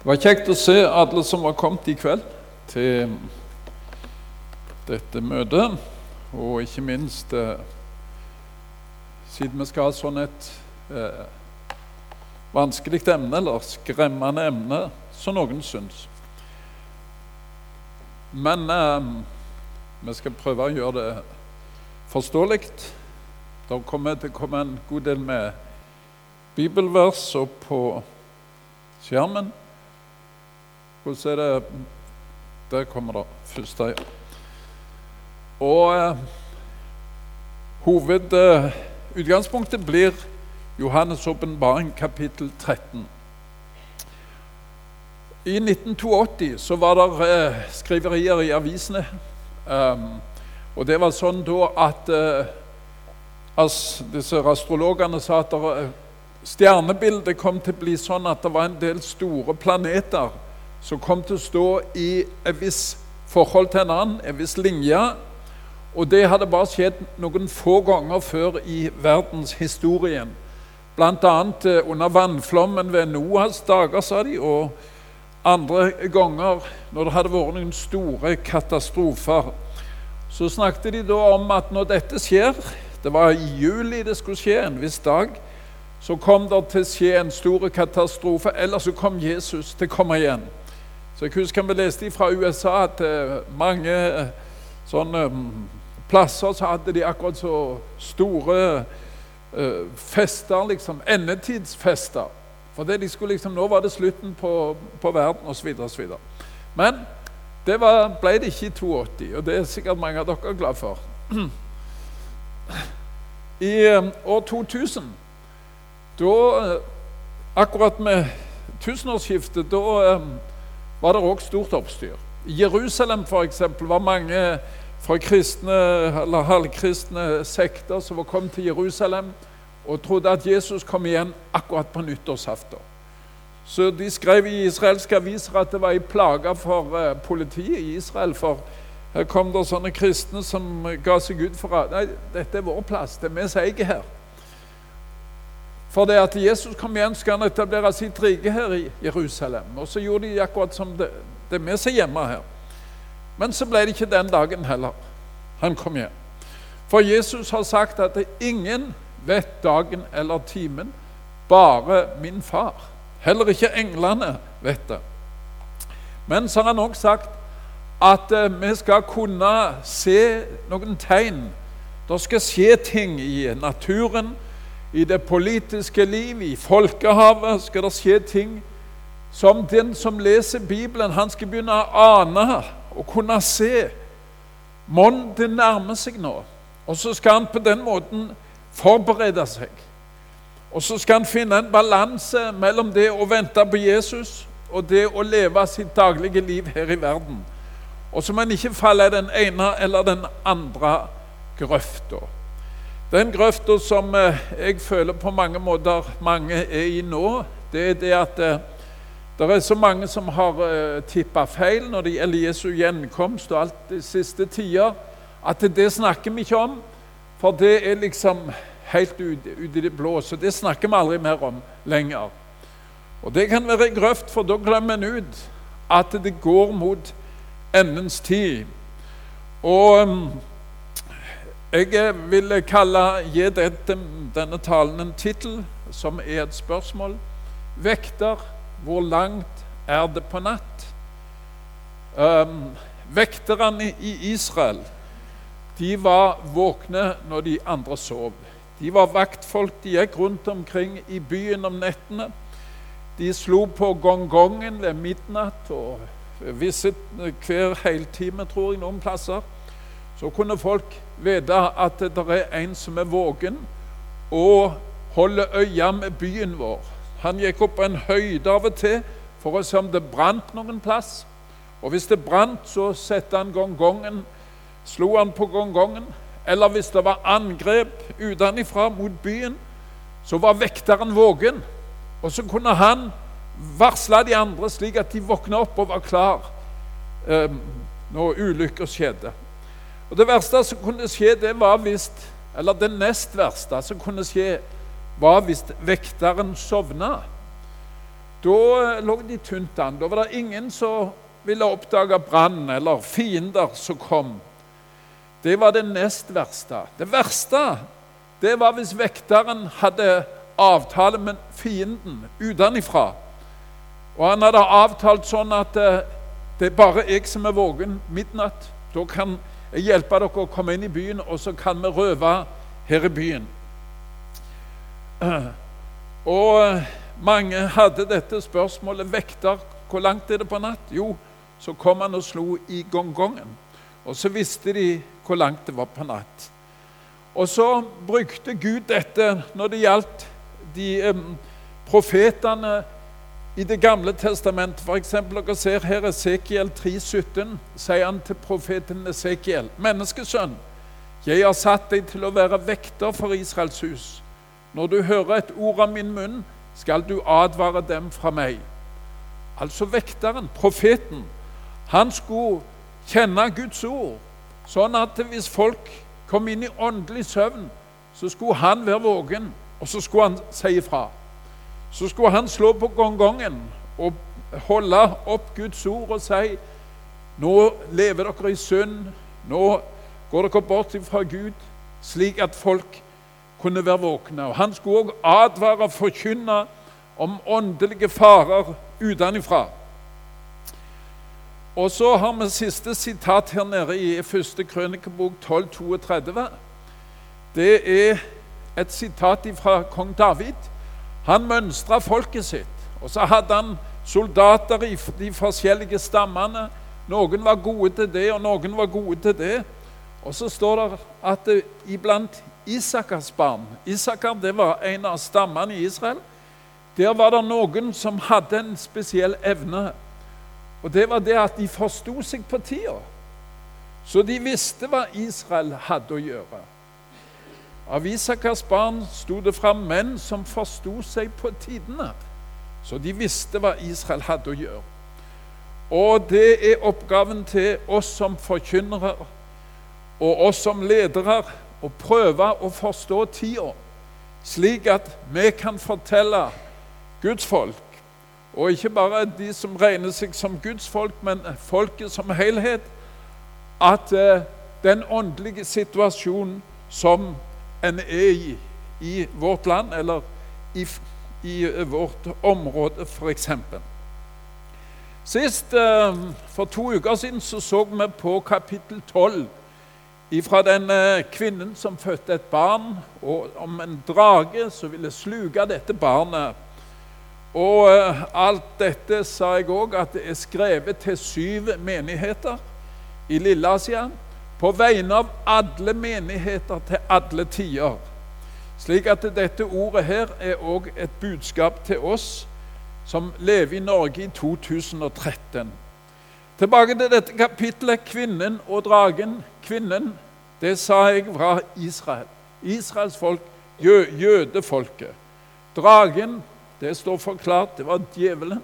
Det var kjekt å se alle som var kommet i kveld til dette møtet. Og ikke minst eh, siden vi skal ha sånn et eh, vanskelig emne, eller skremmende emne, som noen syns. Men eh, vi skal prøve å gjøre det forståelig. Det kommer til å en god del med bibelvers opp på skjermen. Hvordan er det Der kommer det første. Og eh, hovedutgangspunktet eh, blir Johannes' åpenbaring, kapittel 13. I 1982 så var det eh, skriverier i avisene. Um, og det var sånn da at uh, as, disse astrologene sa at der, stjernebildet kom til å bli sånn at det var en del store planeter som kom til å stå i et visst forhold til en annen, en viss linje. Og det hadde bare skjedd noen få ganger før i verdenshistorien. Bl.a. Eh, under vannflommen ved Noas dager, sa de, og andre ganger når det hadde vært noen store katastrofer. Så snakket de da om at når dette skjer Det var i juli det skulle skje, en viss dag. Så kom det til å skje en stor katastrofe, eller så kom Jesus til å komme igjen. Så jeg husker vi leste fra USA at uh, mange uh, sånne um, plasser så hadde de akkurat så store uh, fester, liksom. Endetidsfester. For det de skulle liksom, Nå var det slutten på, på verden, osv. osv. Men det var, ble det ikke i 82, og det er sikkert mange av dere glad for. I år 2000, da Akkurat med tusenårsskiftet, da var det òg stort oppstyr. I Jerusalem for eksempel, var mange fra kristne eller halvkristne sekter som var kommet til Jerusalem og trodde at Jesus kom igjen akkurat på nyttårsaften. Så de skrev i israelske aviser at det var en plage for uh, politiet i Israel. For her kom det sånne kristne som ga seg ut for at nei, dette er vår plass, det er vi som eier her. For det at Jesus kom igjen, skal han etablere sitt rike her i Jerusalem. Og så gjorde de akkurat som det, det er vi hjemme her. Men så ble det ikke den dagen heller. Han kom hjem. For Jesus har sagt at ingen vet dagen eller timen, bare min far. Heller ikke englene vet det. Men så har han også sagt at eh, vi skal kunne se noen tegn. Det skal skje ting i naturen i det politiske liv, i folkehavet, skal det skje ting som den som leser Bibelen, han skal begynne å ane og kunne se. Mon det nærmer seg nå. Og så skal han på den måten forberede seg. Og så skal han finne en balanse mellom det å vente på Jesus og det å leve sitt daglige liv her i verden. Og så må en ikke falle i den ene eller den andre grøfta. Den grøfta som eh, jeg føler på mange måter mange er i nå, det er det at eh, det er så mange som har eh, tippa feil når det gjelder Jesu gjenkomst og alt de siste tider, at det snakker vi ikke om. For det er liksom helt ute ut i det blå, så det snakker vi aldri mer om lenger. Og det kan være grøft, for da glemmer en ut at det går mot endens tid. Og mm, jeg vil kalle, gi dette, denne talen en tittel som er et spørsmål. Vekter, hvor langt er det på natt? Um, vekterne i Israel de var våkne når de andre sov. De var vaktfolk. De gikk rundt omkring i byen om nettene. De slo på gongongen ved midnatt og visse hver heltime, tror jeg, noen plasser. Så kunne folk vite at det er en som er våken og holder øye med byen vår. Han gikk opp en høyde av og til for å se om det brant noen plass. Og hvis det brant, så satte han gongongen, slo han på gongongen. Eller hvis det var angrep utenfra mot byen, så var vekteren våken. Og så kunne han varsle de andre slik at de våkna opp og var klar eh, når ulykker skjedde. Og Det verste som kunne skje, det var hvis Eller det nest verste som kunne skje, var hvis vekteren sovna. da lå de tynt an. Da var det ingen som ville oppdage brann eller fiender som kom. Det var det nest verste. Det verste det var hvis vekteren hadde avtale med fienden utenfra. Og han hadde avtalt sånn at eh, det er bare jeg som er våken midnatt. Da kan jeg hjelpe dere å komme inn i byen, og så kan vi røve her i byen. Og eh, mange hadde dette spørsmålet vekter. Hvor langt er det på natt? Jo, så kom han og slo i gongongen. Og så visste de hvor langt det var på natt. Og så brukte Gud dette når det gjaldt de eh, profetene i Det gamle testamentet, f.eks. dere ser her Esekiel 3,17, sier han til profeten Esekiel.: Menneskesønn, jeg har satt deg til å være vekter for Israels hus. Når du hører et ord av min munn, skal du advare dem fra meg. Altså vekteren, profeten. Han skulle kjenne Guds ord, sånn at hvis folk kom inn i åndelig søvn, så skulle han være våken, og så skulle han si ifra så skulle han slå på gongongen og holde opp Guds ord og si nå lever dere i synd, nå går dere bort fra Gud, slik at folk kunne være våkne. Og Han skulle også advare og forkynne om åndelige farer utenfra. Og så har vi siste sitat her nede i første krønikebok 1232. Det er et sitat fra kong David. Han mønstra folket sitt, og så hadde han soldater i de forskjellige stammene. Noen var gode til det, og noen var gode til det. Og så står det at det, iblant Isakars barn Isakar det var en av stammene i Israel. Der var det noen som hadde en spesiell evne. Og det var det at de forsto seg på tida. Så de visste hva Israel hadde å gjøre. Av Isakas barn sto det fram menn som forsto seg på tidene, så de visste hva Israel hadde å gjøre. Og det er oppgaven til oss som forkynnere og oss som ledere å prøve å forstå tida, slik at vi kan fortelle Guds folk, og ikke bare de som regner seg som Guds folk, men folket som helhet, at eh, den åndelige situasjonen som enn er i i vårt land eller i, i eh, vårt område, f.eks. Sist, eh, For to uker siden så, så vi på kapittel 12 fra den kvinnen som fødte et barn, og om en drage som ville sluke dette barnet. Og eh, alt dette sa jeg òg at det er skrevet til syv menigheter i Lilleasia på vegne av alle menigheter til alle tider. Slik at dette ordet her er òg et budskap til oss som lever i Norge i 2013. Tilbake til dette kapitlet, kvinnen og dragen. Kvinnen, det sa jeg fra Israel. Israels folk, jø, jødefolket. Dragen, det står forklart, det var djevelen.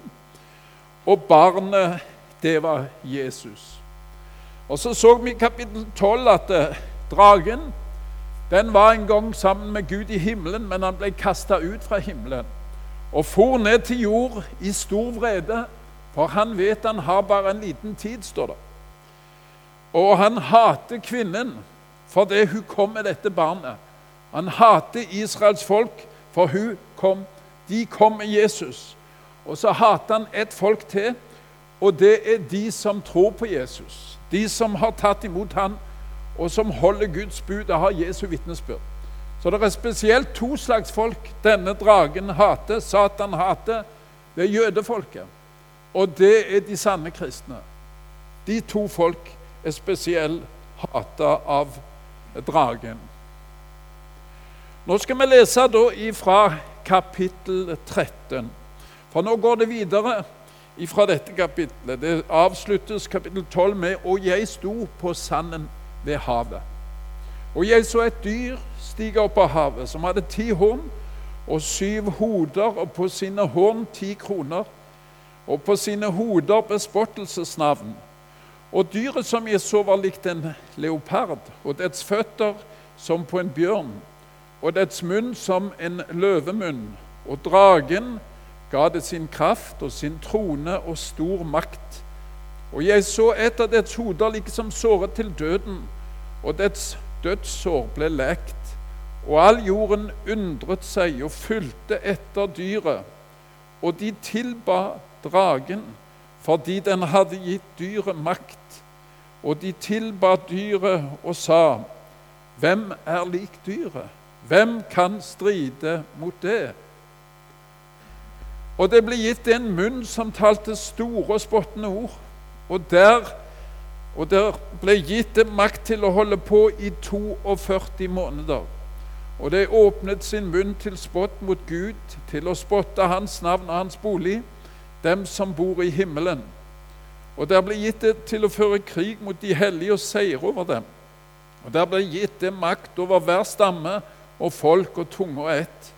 Og barnet, det var Jesus. Og så så vi i kapittel 12 at eh, dragen den var en gang sammen med Gud i himmelen, men han ble kasta ut fra himmelen og for ned til jord i stor vrede, for han vet han har bare en liten tid, står det. Og han hater kvinnen fordi hun kom med dette barnet. Han hater Israels folk, for hun kom, de kom med Jesus. Og så hater han et folk til, og det er de som tror på Jesus. De som har tatt imot han, og som holder Guds bud og har Jesu vitnesbyrd. Så det er spesielt to slags folk denne dragen hater, Satan hater. Det er jødefolket, og det er de sanne kristne. De to folk er spesielt hata av dragen. Nå skal vi lese da ifra kapittel 13, for nå går det videre fra dette kapitlet. Det avsluttes kapittel 12 med 'Og jeg sto på sanden ved havet'. Og jeg så et dyr stige opp av havet, som hadde ti horn og syv hoder, og på sine horn ti kroner, og på sine hoder bespottelsesnavn. Og dyret som jeg så, var likt en leopard, og dets føtter som på en bjørn, og dets munn som en løvemunn. Og dragen ga det sin kraft og sin trone og stor makt. Og jeg så et av dets hoder liksom såret til døden, og dets dødssår ble lekt. Og all jorden undret seg og fulgte etter dyret, og de tilba dragen fordi den hadde gitt dyret makt. Og de tilba dyret og sa, Hvem er lik dyret? Hvem kan stride mot det? Og det ble gitt en munn som talte store og spottende ord. Og der, og der ble gitt det makt til å holde på i 42 måneder. Og det åpnet sin munn til spott mot Gud, til å spotte Hans navn og Hans bolig, dem som bor i himmelen. Og der ble gitt det til å føre krig mot de hellige og seire over dem. Og der ble gitt det makt over hver stamme og folk og tunge og ett.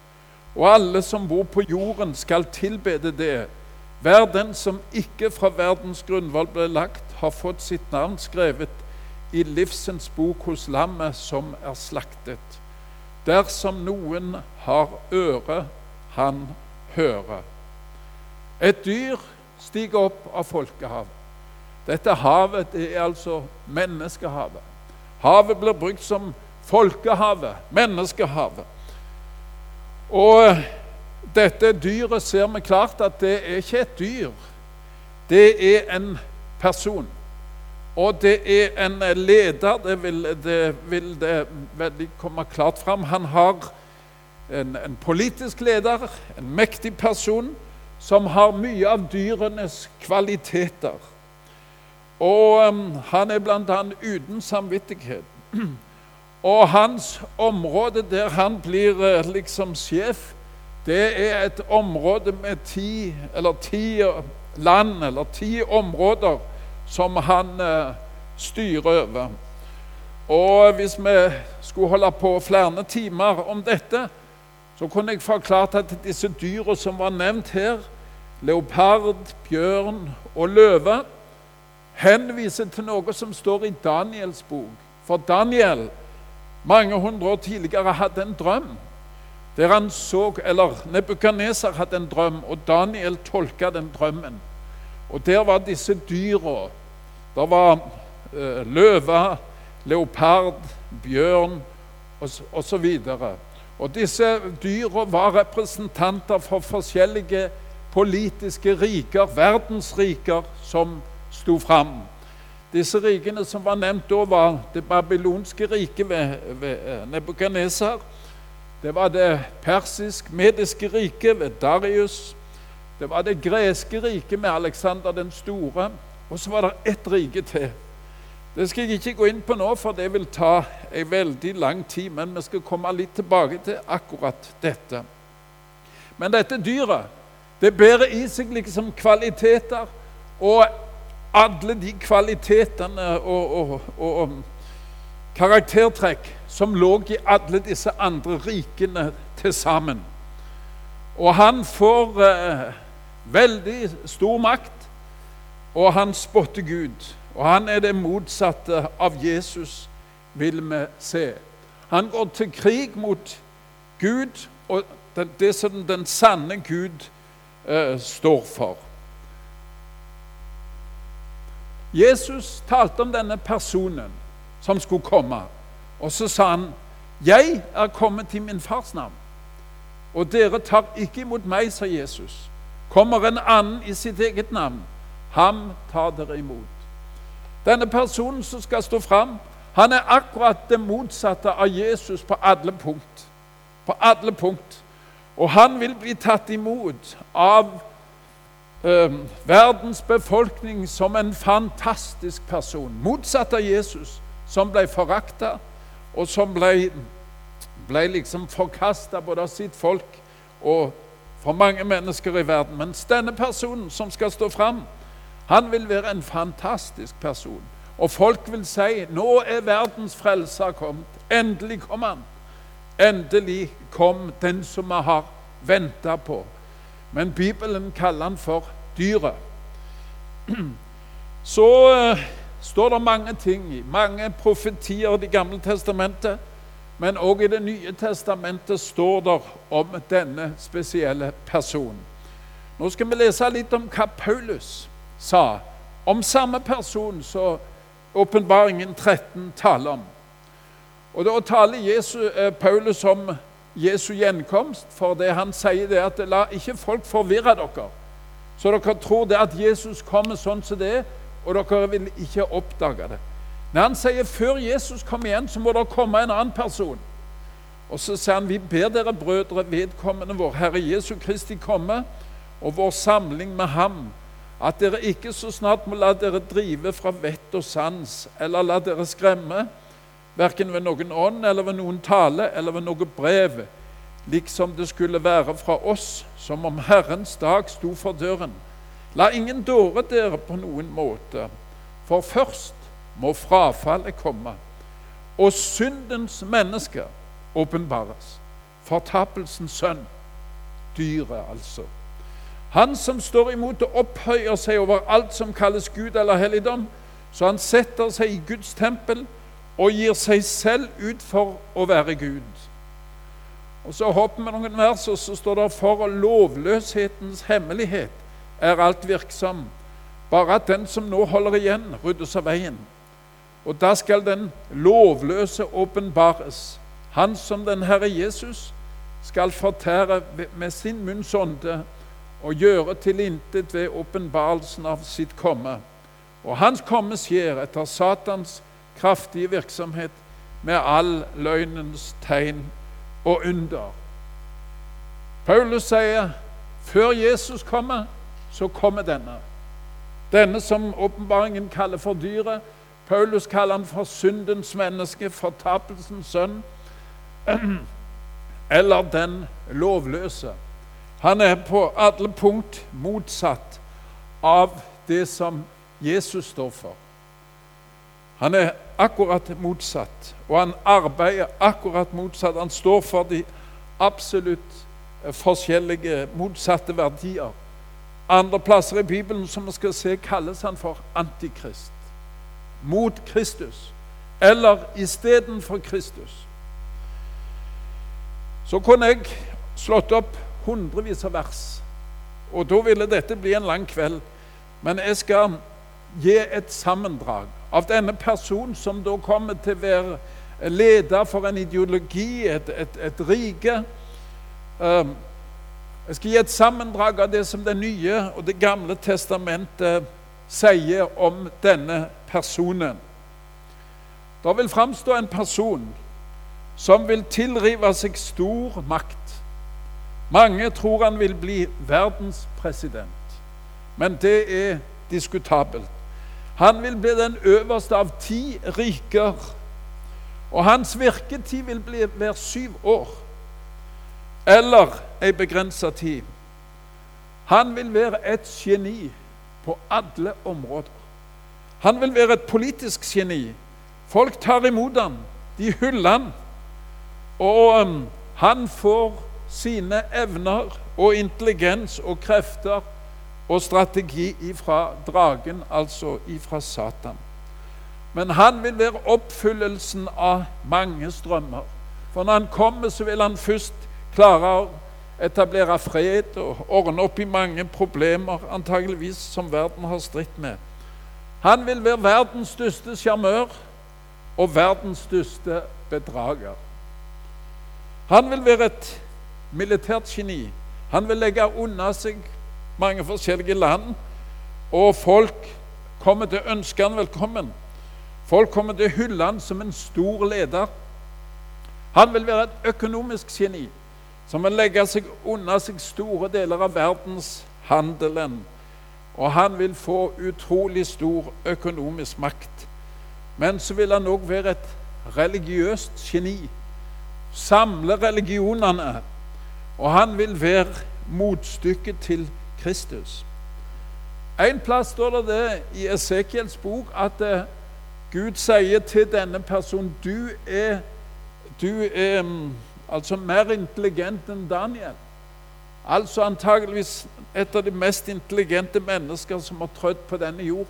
Og alle som bor på jorden, skal tilbede det. Hver den som ikke fra verdens grunnvoll ble lagt, har fått sitt navn skrevet i livsens bok hos lammet som er slaktet. Dersom noen har øre, han hører. Et dyr stiger opp av folkehavet. Dette havet det er altså menneskehavet. Havet blir brukt som folkehavet, menneskehavet. Og dette dyret ser vi klart at det er ikke et dyr. Det er en person. Og det er en leder. Det vil det, vil det veldig komme klart fram. Han har en, en, politisk leder, en mektig person, som har mye av dyrenes kvaliteter. Og um, han er bl.a. uten samvittighet. Og hans område der han blir uh, liksom sjef, det er et område med ti eller ti land eller ti områder som han eh, styrer over. Og hvis vi skulle holde på flere timer om dette, så kunne jeg forklart at disse dyra som var nevnt her, leopard, bjørn og løve, henviser til noe som står i Daniels bok. For Daniel, mange hundre år tidligere, hadde en drøm der han så Eller Nebukaneser hadde en drøm, og Daniel tolka den drømmen. Og der var disse dyra. Der var eh, løve, leopard, bjørn osv. Og, og disse dyra var representanter for forskjellige politiske riker, verdensriker, som sto fram. Disse rikene som var nevnt da, var det babylonske riket ved, ved eh, Nebukadnesar. Det var det persisk-mediske riket ved Darius. Det var det greske riket med Aleksander den store. Og så var det ett rike til. Det skal jeg ikke gå inn på nå, for det vil ta en veldig lang tid. Men vi skal komme litt tilbake til akkurat dette. Men dette dyret det bærer i seg liksom kvaliteter og alle de kvalitetene og, og, og, karaktertrekk som lå i alle disse andre rikene til sammen. Og han får eh, veldig stor makt, og han spotter Gud. Og han er det motsatte av Jesus, vil vi se. Han går til krig mot Gud og det, som den sanne Gud eh, står for. Jesus talte om denne personen som skulle komme. Og så sa han, 'Jeg er kommet til min fars navn.' 'Og dere tar ikke imot meg', sa Jesus. 'Kommer en annen i sitt eget navn, ham tar dere imot.' Denne personen som skal stå fram, han er akkurat det motsatte av Jesus på alle punkt. På alle punkt. Og han vil bli tatt imot av eh, verdens befolkning som en fantastisk person. Motsatt av Jesus, som ble forakta, og som ble, ble liksom forkasta både av sitt folk og for mange mennesker i verden. Mens denne personen som skal stå fram, han vil være en fantastisk person. Og folk vil si nå er verdens frelser kommet. Endelig kom han. Endelig kom den som vi har venta på. Men Bibelen kaller han for dyret. Så uh, står det mange ting i mange profetier i Det gamle testamentet. Men òg i Det nye testamentet står det om denne spesielle personen. Nå skal vi lese litt om hva Paulus sa om samme person som åpenbaringen 13 taler om. Og Da taler Jesus, eh, Paulus om Jesu gjenkomst, for det han sier det at la ikke folk forvirre dere, så dere tror det at Jesus kommer sånn som det er, og dere vil ikke oppdage det. Når han sier før Jesus kommer igjen, så må det komme en annen person. Og så sier han vi ber dere brødre, vedkommende vår Herre Jesu Kristi komme, og vår samling med ham, at dere ikke så snart må la dere drive fra vett og sans, eller la dere skremme, verken ved noen ånd eller ved noen tale eller ved noe brev, liksom det skulle være fra oss, som om Herrens dag sto for døren. La ingen dåre dere på noen måte, for først må frafallet komme, og syndens menneske åpenbares, fortapelsens sønn, dyret altså. Han som står imot og opphøyer seg over alt som kalles Gud eller helligdom, så han setter seg i Guds tempel og gir seg selv ut for å være Gud. Og Så hopper vi noen vers, og så står det for lovløshetens hemmelighet er alt virksom. Bare at den som nå holder igjen, ryddes av veien. Og da skal den lovløse åpenbares. Han som den Herre Jesus skal fortære med sin munns ånde og gjøre til intet ved åpenbarelsen av sitt komme. Og hans komme skjer etter Satans kraftige virksomhet med all løgnens tegn og under. Paulus sier før Jesus kommer, så kommer denne. Denne som åpenbaringen kaller for dyret. Paulus kaller han for syndens menneske, fortapelsens sønn, eller den lovløse. Han er på alle punkt motsatt av det som Jesus står for. Han er akkurat motsatt, og han arbeider akkurat motsatt. Han står for de absolutt forskjellige, motsatte verdier. Andre plasser i Bibelen som vi skal se, kalles han for antikrist. Mot Kristus. Eller istedenfor Kristus. Så kunne jeg slått opp hundrevis av vers, og da ville dette bli en lang kveld. Men jeg skal gi et sammendrag av denne personen som da kommer til å være leder for en ideologi, et, et, et rike. Um, jeg skal gi et sammendrag av det som Det nye og Det gamle testamentet sier om denne personen. Da vil framstå en person som vil tilrive seg stor makt. Mange tror han vil bli verdenspresident, men det er diskutabelt. Han vil bli den øverste av ti riker, og hans virketid vil bli hver syv år. Eller ei begrensa tid. Han vil være et geni på alle områder. Han vil være et politisk geni. Folk tar imot ham, de hyller ham. Og um, han får sine evner og intelligens og krefter og strategi ifra dragen, altså ifra Satan. Men han vil være oppfyllelsen av mange strømmer. For når han kommer, så vil han først klare å etablere fred og ordne opp i mange problemer, antageligvis som verden har stritt med. Han vil være verdens største sjarmør og verdens største bedrager. Han vil være et militært geni. Han vil legge unna seg mange forskjellige land, og folk kommer til å ønske han velkommen. Folk kommer til å hylle han som en stor leder. Han vil være et økonomisk geni som vil legge seg unna seg store deler av verdenshandelen. Og han vil få utrolig stor økonomisk makt. Men så vil han òg være et religiøst geni. Samle religionene og han vil være motstykket til Kristus. En plass står det det i Esekiels bok at uh, Gud sier til denne personen du er, du er um, altså mer intelligent enn Daniel. Altså antageligvis et av de mest intelligente mennesker som har trødd på denne jord.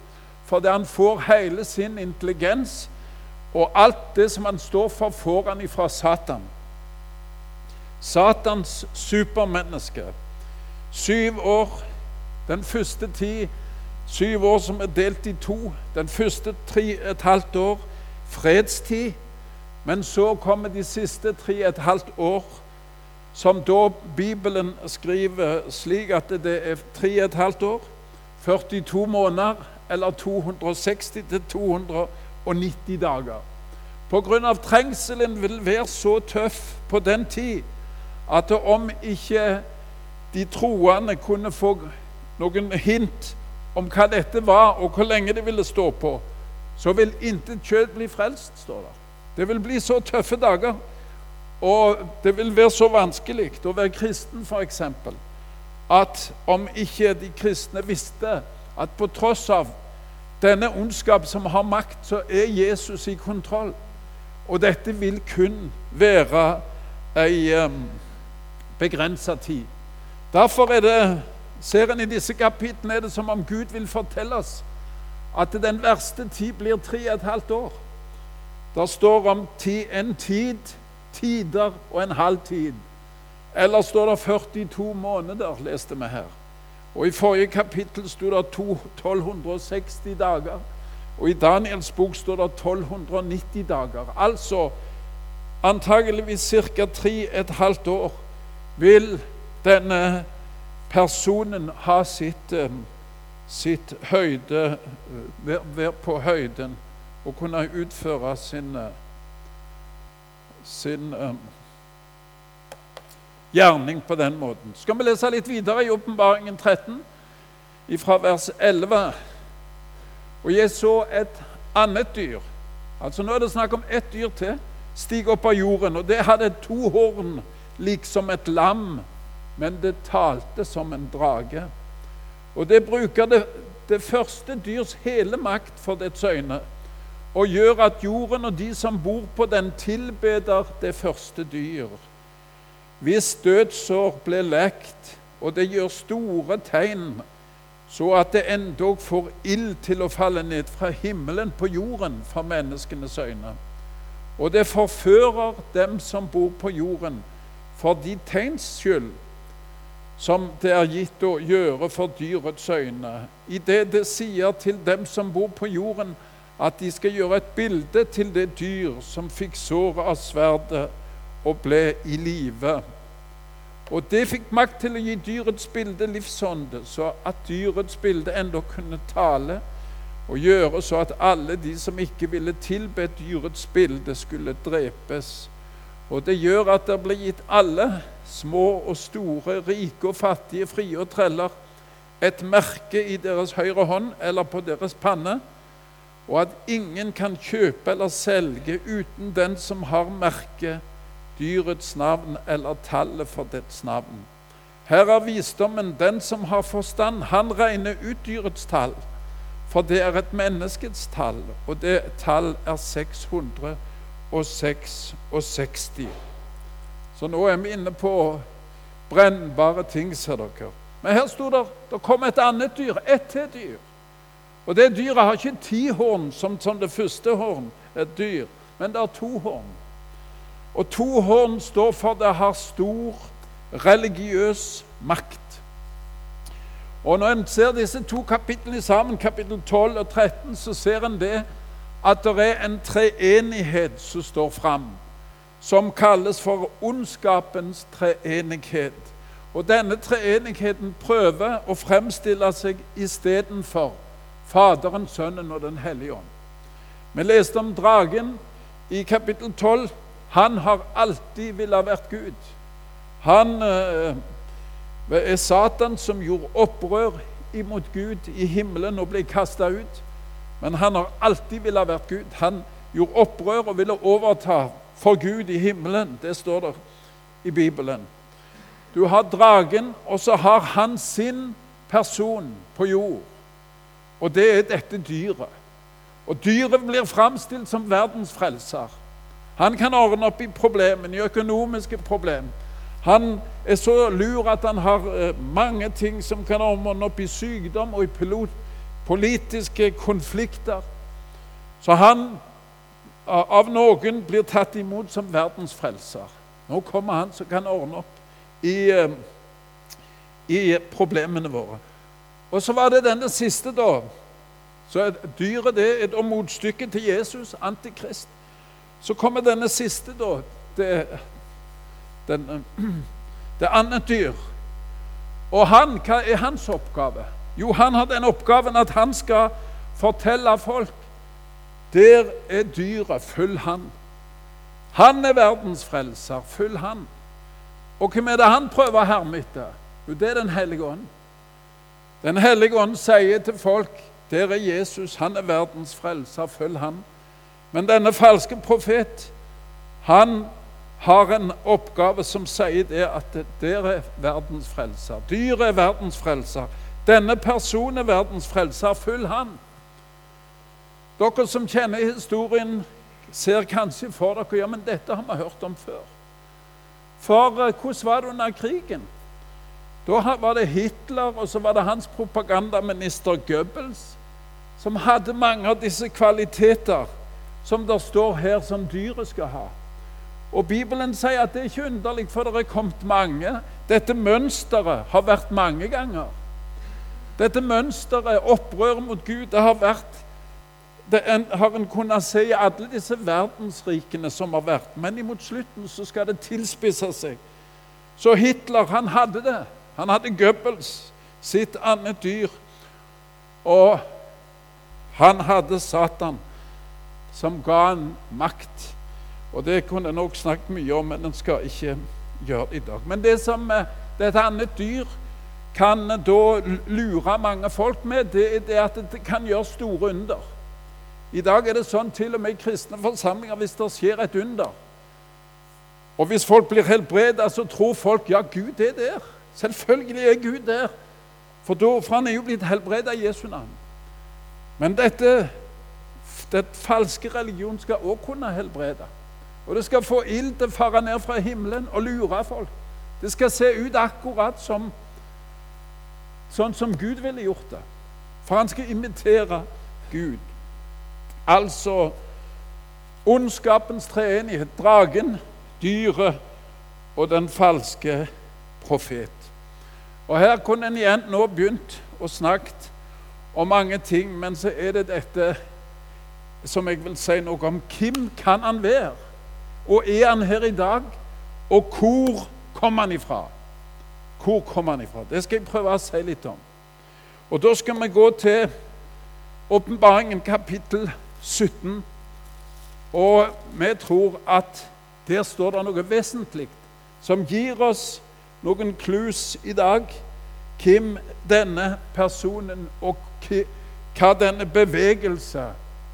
Fordi han får hele sin intelligens, og alt det som han står for, får han ifra Satan. Satans supermenneske. Syv år Den første tid syv år som er delt i to. Den første tre et halvt år fredstid. Men så kommer de siste tre et halvt år, som da Bibelen skriver slik at det er tre et halvt år, 42 måneder eller 260 til 290 dager. Pga. trengselen vil være så tøff på den tid at om ikke de troende kunne få noen hint om hva dette var, og hvor lenge det ville stå på, så vil intet kjøtt bli frelst, står det. Det vil bli så tøffe dager, og det vil være så vanskelig å være kristen, f.eks., at om ikke de kristne visste at på tross av denne ondskap som har makt, så er Jesus i kontroll. Og dette vil kun være ei um, begrensa tid. Derfor er det, ser en i disse kapitlene er det som om Gud vil fortelle oss at den verste tid blir tre og et halvt år. Det står om ti, en tid, tider og en halv tid. Eller står det 42 måneder, leste vi her. Og I forrige kapittel sto det 1260 dager. Og i Daniels bok står det 1290 dager. Altså antageligvis ca. tre et halvt år vil denne personen har sitt, eh, sitt høyde eh, Være på høyden og kunne utføre sin, eh, sin gjerning på den måten. Skal vi lese litt videre i Åpenbaringen 13, fra vers 11. Og jeg så et annet dyr. Altså Nå er det snakk om ett dyr til. Stig opp av jorden. Og det hadde to horn, liksom et lam, men det talte som en drage. Og det bruker det, det første dyrs hele makt for dets øyne og gjør at jorden og de som bor på den, tilbeder det første dyr. Hvis dødsår ble lekt, og det gjør store tegn, så at det endog får ild til å falle ned fra himmelen på jorden for menneskenes øyne. Og det forfører dem som bor på jorden, for de tegns skyld som det er gitt å gjøre for dyrets øyne, i det det sier til dem som bor på jorden, at de skal gjøre et bilde til det dyr som fikk såret av sverdet og ble i live. Og det fikk makt til å gi dyrets bilde livsånde, så at dyrets bilde enda kunne tale og gjøre så at alle de som ikke ville tilbe dyrets bilde, skulle drepes. Og det gjør at det blir gitt alle, små og store, rike og fattige, frie og treller, et merke i deres høyre hånd eller på deres panne og at ingen kan kjøpe eller selge uten den som har merket dyrets navn eller tallet for dets navn. Her er visdommen. Den som har forstand, han regner ut dyrets tall. For det er et menneskets tall, og det tall er 666. Så nå er vi inne på brennbare ting, ser dere. Men her sto det det kom et annet dyr, ett til dyr. Og det dyret har ikke ti horn, som, som det første horn, et dyr, men det har to horn. Og to horn står for det har stor religiøs makt. Og Når en ser disse to kapitlene sammen, kapittel 12 og 13, så ser en det at det er en treenighet som står fram, som kalles for ondskapens treenighet. Og denne treenigheten prøver å fremstille seg istedenfor Faderen, Sønnen og Den hellige ånd. Vi leste om dragen i kapittel 12. Han har alltid villet vært Gud. Han det er Satan som gjorde opprør imot Gud i himmelen og ble kasta ut. Men han har alltid villet vært Gud. Han gjorde opprør og ville overta for Gud i himmelen. Det står der i Bibelen. Du har dragen, og så har han sin person på jord. Og det er dette dyret. Og dyret blir framstilt som verdens frelser. Han kan ordne opp i problemene, i økonomiske problemer. Han er så lur at han har eh, mange ting som kan ordne opp i sykdom og i politiske konflikter. Så han av noen blir tatt imot som verdens frelser. Nå kommer han som kan ordne opp i, eh, i problemene våre. Og så var det denne siste, da. Så dyret det er da motstykket til Jesus, antikrist. Så kommer denne siste, da. Det, den, det andre dyr. Og han, hva er hans oppgave? Jo, han har den oppgaven at han skal fortelle folk der er dyret, følg han. Han er verdens frelser, følg han. Og hvem er det han prøver å herme etter? Jo, det er Den hellige ånd. Den hellige ånd sier til folk der er Jesus, han er verdens frelser, følg han. Men denne falske profet, han har en oppgave som sier det at der er verdens frelser. Dyret er verdens frelser. Denne personen er verdens frelser. Følg han. Dere som kjenner historien, ser kanskje for dere ja, men dette har vi hørt om før. For eh, hvordan var det under krigen? Da var det Hitler, og så var det hans propagandaminister Goebbels, som hadde mange av disse kvaliteter som det står her som dyret skal ha. Og Bibelen sier at det er ikke underlig, for det er kommet mange. Dette mønsteret har vært mange ganger. Dette mønsteret, opprøret mot Gud, det har vært det en, har en kunnet se i alle disse verdensrikene som har vært. Men imot slutten så skal det tilspisse seg. Så Hitler, han hadde det. Han hadde Goebbels, sitt annet dyr. Og han hadde Satan, som ga han makt. Og det kunne en også snakket mye om, men en skal ikke gjøre det i dag. Men det som dette annet dyr kan da lure mange folk med, det er det at det kan gjøre store under. I dag er det sånn til og med i kristne forsamlinger hvis det skjer et under. Og hvis folk blir helbredet, så tror folk ja, Gud er der. Selvfølgelig er Gud der, for, da, for han er jo blitt helbredet i Jesu navn. Men dette den falske religion skal også kunne helbrede. Og det skal få ild til å fare ned fra himmelen og lure folk. Det skal se ut akkurat som sånn som Gud ville gjort det. For han skal imitere Gud. Altså ondskapens treenighet. Dragen, dyret og den falske profet. Og Her kunne en igjen nå begynt å snakke om mange ting, men så er det dette som jeg vil si noe om. Hvem kan han være? Og er han her i dag? Og hvor kom han ifra? Hvor kom han ifra? Det skal jeg prøve å si litt om. Og Da skal vi gå til Åpenbaringen kapittel 17. Og vi tror at der står det noe vesentlig som gir oss noen clues i dag hvem denne personen og hva denne bevegelse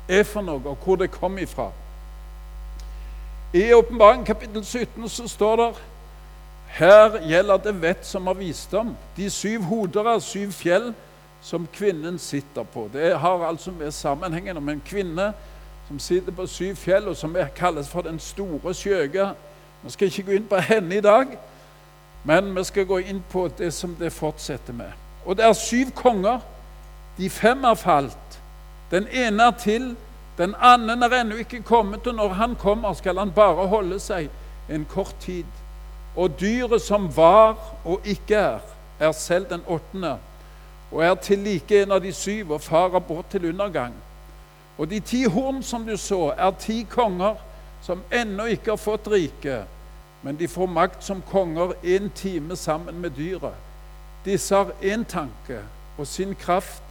er for noe, og hvor det kom ifra. I Åpenbaringen kapittel 17 så står det her gjelder det vett som har visdom. De syv hoder av syv fjell som kvinnen sitter på. Det har altså med sammenhengen om en kvinne som sitter på syv fjell, og som kalles for den store skjøge. Vi skal ikke gå inn på henne i dag, men vi skal gå inn på det som det fortsetter med. Og det er syv konger. De fem er falt. Den ene er til. Den andre er ennå ikke kommet, og når han kommer, skal han bare holde seg en kort tid. Og dyret som var og ikke er, er selv den åttende, og er til like en av de syv og farer bort til undergang. Og de ti horn som du så, er ti konger som ennå ikke har fått rike, men de får makt som konger en time sammen med dyret. Disse har én tanke, og sin kraft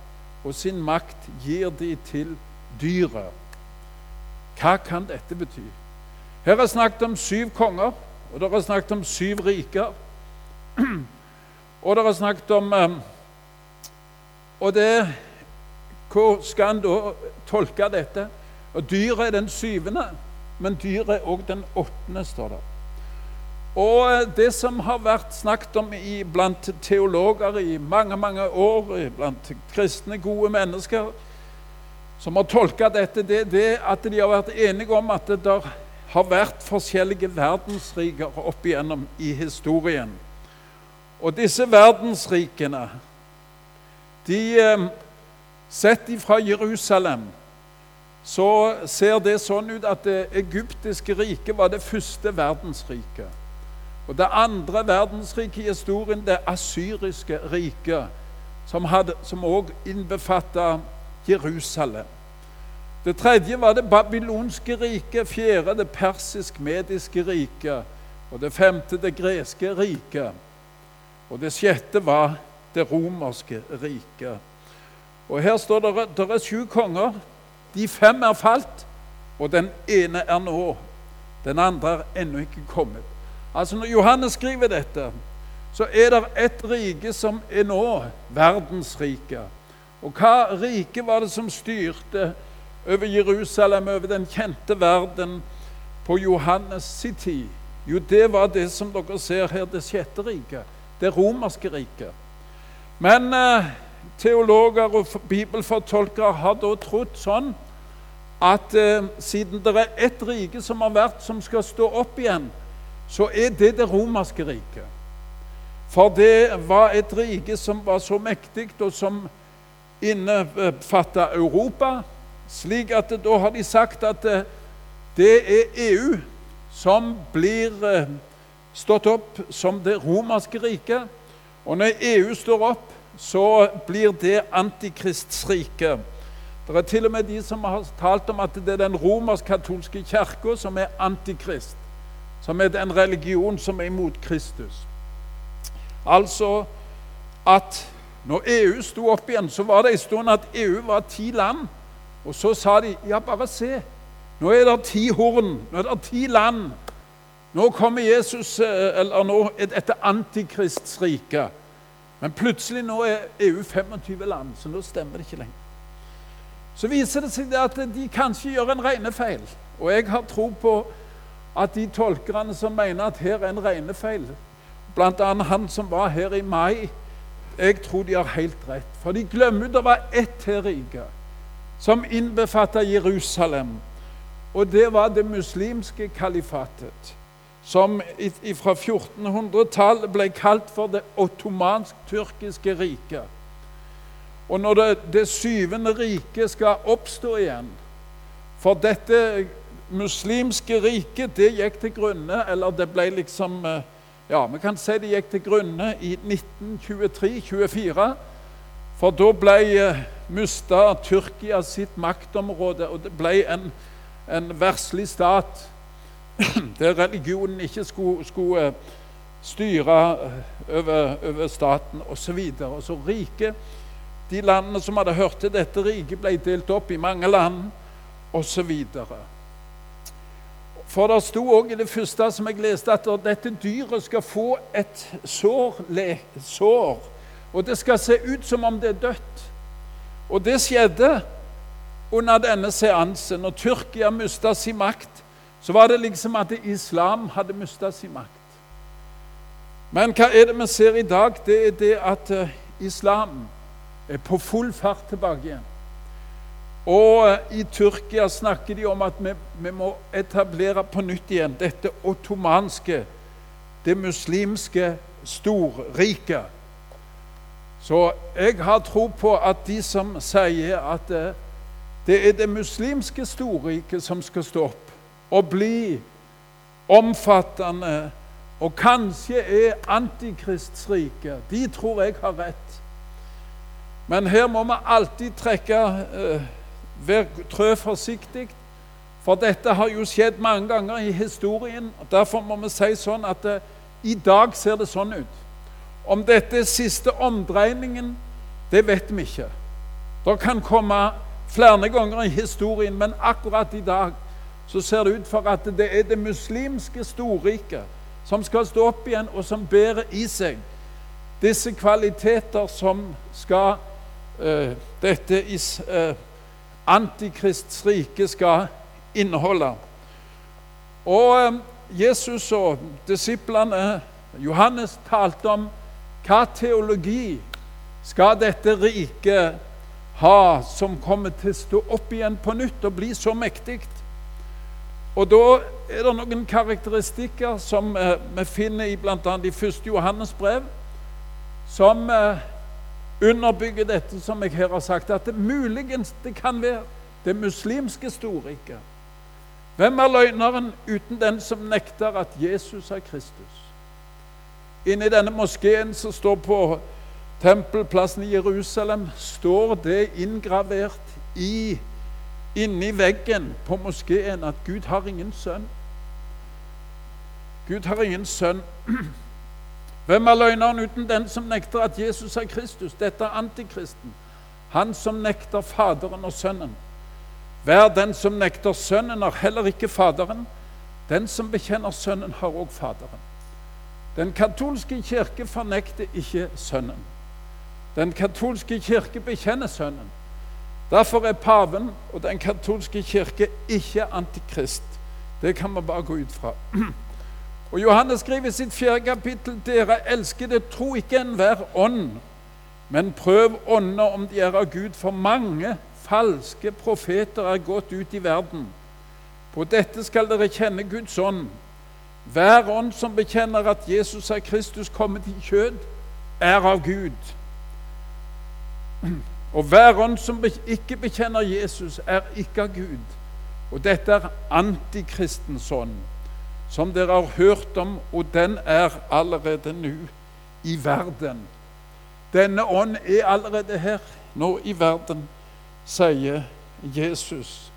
og sin makt gir de til dyret. Hva kan dette bety? Her er snakket om syv konger, og det er snakket om syv riker. Og det er snakket om eh, Og det Hvor skal en da tolke dette? Og Dyret er den syvende, men dyret er òg den åttende, står det. Og det som har vært snakket om i, blant teologer i mange mange år, blant kristne, gode mennesker som har tolka dette, det er at de har vært enige om at det der har vært forskjellige verdensriker opp igjennom i historien. Og disse verdensrikene, de eh, Sett ifra Jerusalem så ser det sånn ut at det egyptiske riket var det første verdensriket. Og Det andre verdensriket i historien, det asyriske riket, som òg innbefatta Jerusalem. Det tredje var det babylonske riket, fjerde det persisk-mediske riket, og det femte det greske riket. Og det sjette var det romerske riket. Og Her står det det er sju konger. De fem er falt, og den ene er nå. Den andre er ennå ikke kommet. Altså Når Johannes skriver dette, så er det et rike som er nå verdensriket. Og hva rike var det som styrte over Jerusalem, over den kjente verden, på Johannes' sin tid? Jo, det var det som dere ser her, det sjette riket. Det romerske riket. Men eh, teologer og bibelfortolkere har da trodd sånn at eh, siden det er ett rike som har vært, som skal stå opp igjen, så er det det romerske riket. For det var et rike som var så mektig, og som innefatta Europa. Slik at da har de sagt at eh, det er EU som blir eh, stått opp som det romerske riket. Og når EU står opp, så blir det antikristsriket. Det er til og med de som har talt om at det er den romersk-katolske kirka som er antikrist. Som er den religion som er imot Kristus. Altså at når EU sto opp igjen, så var det en stund at EU var ti land. Og så sa de ja, bare se. Nå er det ti horn. Nå er det ti land. Nå kommer Jesus, eh, eller nå er dette antikristsriket. Men plutselig nå er EU 25 land, så nå stemmer det ikke lenger. Så viser det seg at de kanskje gjør en regnefeil. Og jeg har tro på at de tolkerne som mener at her er en regnefeil, bl.a. han som var her i mai, jeg tror de har helt rett. For de glemmer det var ett her rike som innbefatta Jerusalem. Og det var det muslimske kalifatet som fra 1400-tallet ble kalt for det ottomansk-tyrkiske riket. Og når det, det syvende riket skal oppstå igjen For dette muslimske riket, det gikk til grunne, eller det ble liksom eh, Ja, vi kan si det gikk til grunne i 1923-24. For da ble eh, mista Tyrkia sitt maktområde, og det ble en, en verslig stat der religionen ikke skulle, skulle eh, styre eh, over, over staten osv. Så, og så rike, De landene som hadde hørt til dette riket, ble delt opp i mange land osv. For det sto òg i det første som jeg leste, at dette dyret skal få et sår, sår. Og det skal se ut som om det er dødt. Og det skjedde under denne seansen, når Tyrkia mista sin makt så var det liksom at islam hadde mista sin makt. Men hva er det vi ser i dag? Det er det at uh, islam er på full fart tilbake igjen. Og uh, i Tyrkia snakker de om at vi, vi, må etablere på nytt igjen dette ottomanske, det muslimske storriket. Så jeg har tro på at de som sier at uh, det er det muslimske storriket som skal stå opp å bli omfattende og kanskje er antikristsrike. De tror jeg har rett. Men her må vi alltid trekke uh, trø forsiktig, for dette har jo skjedd mange ganger i historien. og Derfor må vi si sånn at uh, i dag ser det sånn ut. Om dette er siste omdreiningen, det vet vi ikke. Det kan komme flere ganger i historien, men akkurat i dag så ser det ut for at det er det muslimske storriket som skal stå opp igjen, og som bærer i seg disse kvaliteter som skal uh, dette uh, antikrists rike skal inneholde. Og um, Jesus og disiplene, Johannes, talte om hva teologi skal dette riket ha, som kommer til å stå opp igjen på nytt og bli så mektig. Og Da er det noen karakteristikker som eh, vi finner i bl.a. i 1. Johannes brev, som eh, underbygger dette som jeg her har sagt, at det muligens det kan være det muslimske storriket. Hvem er løgneren uten den som nekter at Jesus er Kristus? Inne i denne moskeen som står på tempelplassen i Jerusalem, står det inngravert i, inni veggen på moskeen at Gud har ingen sønn. Gud har ingen sønn. Hvem er løgneren uten den som nekter at Jesus er Kristus? Dette er antikristen. Han som nekter Faderen og Sønnen. Hver den som nekter Sønnen, har heller ikke Faderen. Den som bekjenner Sønnen, har òg Faderen. Den katolske kirke fornekter ikke Sønnen. Den katolske kirke bekjenner Sønnen. Derfor er paven og den katolske kirke ikke antikrist. Det kan man bare gå ut fra. Og Johannes skriver i sitt fjerde kapittel.: Dere elskede, tro ikke enhver ånd, men prøv ånder om de er av Gud, for mange falske profeter er gått ut i verden. På dette skal dere kjenne Guds ånd. Hver ånd som bekjenner at Jesus er Kristus kommet i kjød, er av Gud. Og hver ånd som ikke bekjenner Jesus, er ikke av Gud. Og dette er antikristens ånd som dere har hørt om, og den er allerede nå i verden. Denne ånd er allerede her nå i verden, sier Jesus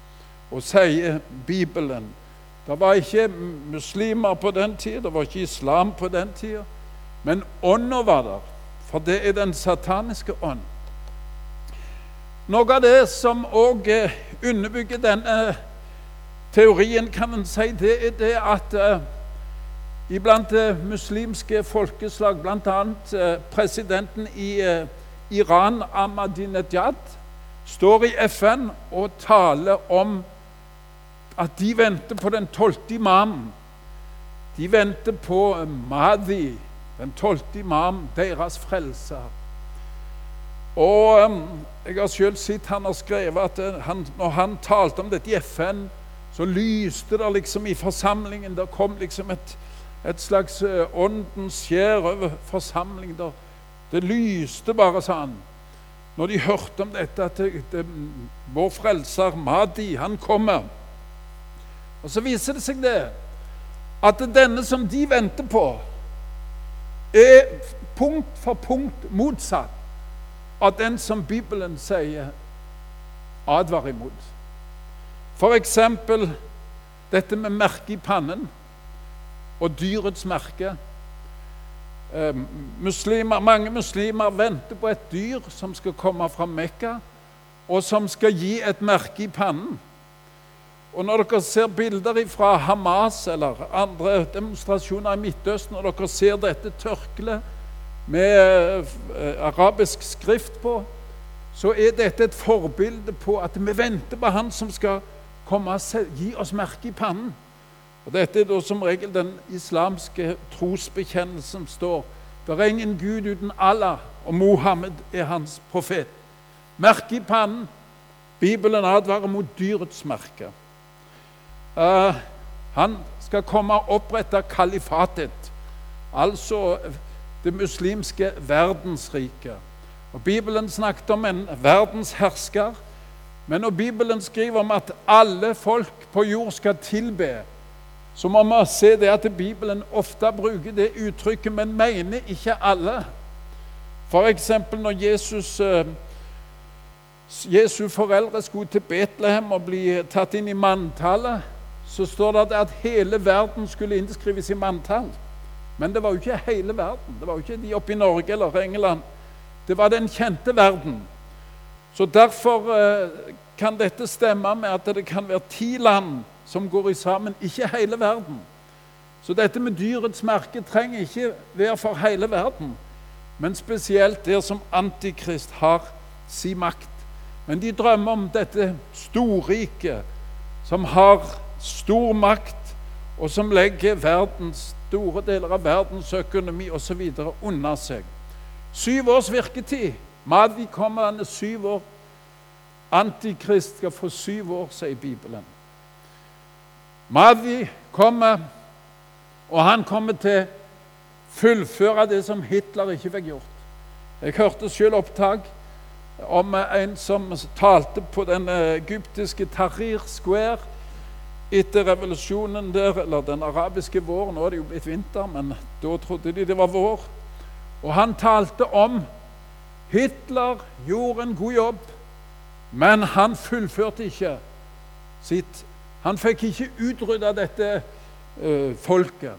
og sier Bibelen. Det var ikke muslimer på den tida, det var ikke islam på den tida, men ånda var der, for det er den sataniske ånd. Noe av det som òg underbygger denne Teorien kan en si det er det at uh, iblant muslimske folkeslag, bl.a. Presidenten i Iran, Ahmadinejad, står i FN og taler om at de venter på den tolvte imamen. De venter på Mahdi, den tolvte imam, deres frelser. Og Jeg har selv sett han har skrevet at han, når han talte om dette i FN så lyste det liksom i forsamlingen. Det kom liksom et, et slags eh, åndens skjær over forsamlingen. Der. Det lyste bare, sa han, når de hørte om dette, at det, det, vår frelser Madi, han kommer. Og så viser det seg det at denne som de venter på, er punkt for punkt motsatt av den som Bibelen sier advarer imot. F.eks. dette med merke i pannen og dyrets merke. Eh, muslimer, mange muslimer venter på et dyr som skal komme fra Mekka, og som skal gi et merke i pannen. Og Når dere ser bilder fra Hamas eller andre demonstrasjoner i Midtøsten, og dere ser dette tørkleet med eh, arabisk skrift på, så er dette et forbilde på at vi venter på Han som skal komme og gi oss merke i pannen. Og Dette er da som regel den islamske trosbekjennelsen står. Det er ingen Gud uten Allah, og Mohammed er hans profet. Merke i pannen. Bibelen advarer mot dyrets merke. Uh, han skal komme og opprette kalifatet, altså det muslimske verdensriket. Og Bibelen snakket om en verdenshersker men når Bibelen skriver om at alle folk på jord skal tilbe, så må vi se det at Bibelen ofte bruker det uttrykket, men mener ikke alle. F.eks. når Jesus, eh, Jesu foreldre skulle til Betlehem og bli tatt inn i manntallet, så står det at hele verden skulle innskrives i manntall. Men det var jo ikke hele verden. Det var jo ikke de oppe i Norge eller England. Det var den kjente verden. Så Derfor eh, kan dette stemme med at det kan være ti land som går i sammen, ikke hele verden. Så dette med dyrets merke trenger ikke være for hele verden, men spesielt der som Antikrist har sin makt. Men de drømmer om dette storriket som har stor makt, og som legger verdens, store deler av verdens økonomi osv. unna seg. Syv års virketid. Madi kommer han syv år. Antikrist skal få syv år, sier Bibelen. Madi kommer, og han kommer til fullføre det som Hitler ikke fikk gjort. Jeg hørte selv opptak om en som talte på den egyptiske Tahrir Square etter revolusjonen der, eller den arabiske våren. Nå er det jo blitt vinter, men da trodde de det var vår. Og han talte om Hitler gjorde en god jobb, men han fullførte ikke sitt Han fikk ikke utrydda dette uh, folket.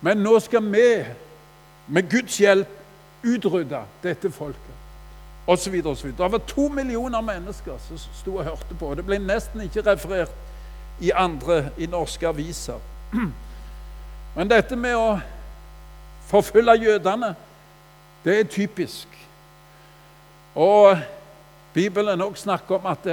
Men nå skal vi, med Guds hjelp, utrydde dette folket. Og så videre, og så videre. Det var to millioner mennesker som sto og hørte på. Det ble nesten ikke referert i andre, i norske aviser. Men dette med å forfølge jødene, det er typisk. Og Bibelen også snakker om at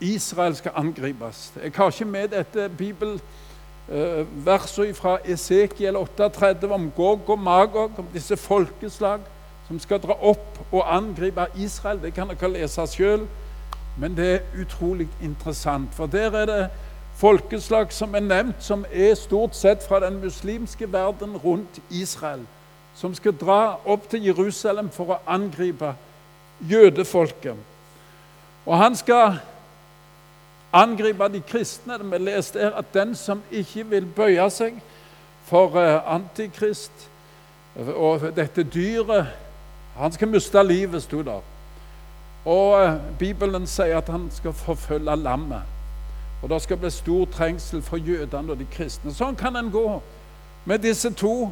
Israel skal angripes. Jeg har ikke med dette bibelverset fra Esekiel 38 om Gog og Magog, om disse folkeslag som skal dra opp og angripe Israel. Det kan dere lese sjøl, men det er utrolig interessant. For der er det folkeslag som er nevnt, som er stort sett fra den muslimske verden rundt Israel, som skal dra opp til Jerusalem for å angripe jødefolket. Og han skal angripe de kristne. Vi leste her at den som ikke vil bøye seg for eh, antikrist og dette dyret Han skal miste livet, sto der. Og eh, Bibelen sier at han skal forfølge lammet. Og det skal bli stor trengsel for jødene og de kristne. Sånn kan en gå med disse to.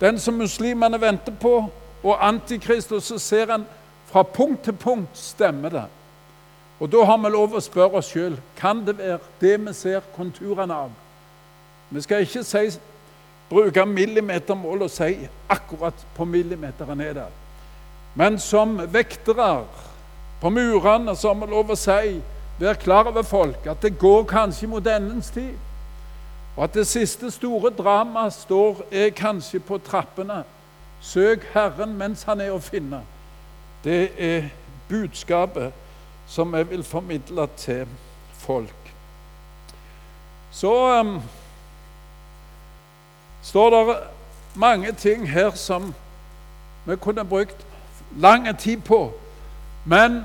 Den som muslimene venter på, og Antikrist. Og så ser en fra punkt til punkt stemmer det. Og da har vi lov å spørre oss sjøl kan det være det vi ser konturene av. Vi skal ikke si, bruke millimetermål og si akkurat på millimeteren er det. Men som vektere på murene så har vi lov å si Vær klar over folk at det går kanskje mot endens tid. Og at det siste store dramaet står, er kanskje på trappene. Søk Herren mens han er å finne. Det er budskapet som jeg vil formidle til folk. Så um, står det mange ting her som vi kunne brukt lang tid på. Men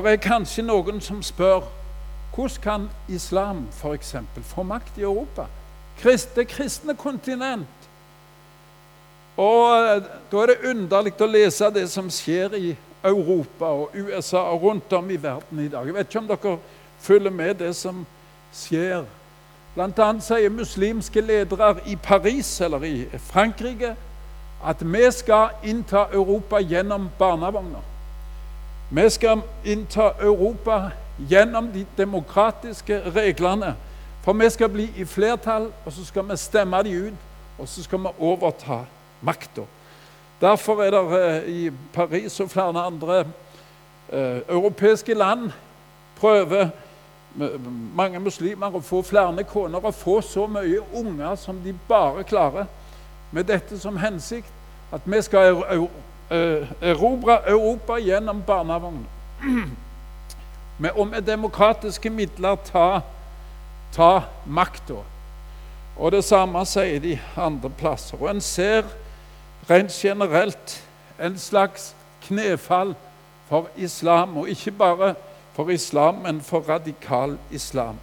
det er kanskje noen som spør hvordan kan islam f.eks. få makt i Europa? Det kristne kontinent. Og eh, Da er det underlig å lese det som skjer i Europa og USA og rundt om i verden i dag. Jeg vet ikke om dere følger med det som skjer. Annet sier muslimske ledere i Paris eller i Frankrike at vi skal innta Europa gjennom barnevogner. Vi skal innta Europa gjennom de demokratiske reglene. For vi skal bli i flertall, og så skal vi stemme de ut, og så skal vi overta makta. Derfor er det eh, i Paris og flere andre eh, europeiske land prøver mange muslimer å få flere koner og få så mye unger som de bare klarer, med dette som hensikt at vi skal erobre Europa gjennom barnevogner. Og med demokratiske midler ta, ta makta. Og det samme sier de andre plasser. Og en ser rent generelt en slags knefall for islam. Og ikke bare for islam, men for radikal islam.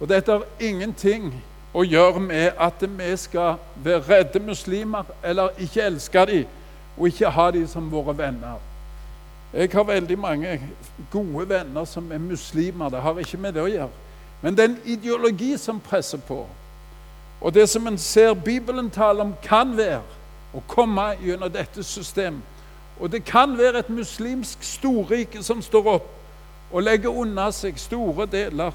Og dette har ingenting å gjøre med at vi skal være redde muslimer eller ikke elske dem og ikke ha dem som våre venner. Jeg har veldig mange gode venner som er muslimer. Det har ikke med det å gjøre. Men det er en ideologi som presser på. Og det som en ser Bibelen tale om, kan være å komme gjennom dette systemet. Og det kan være et muslimsk storrike som står opp og legger unna seg store deler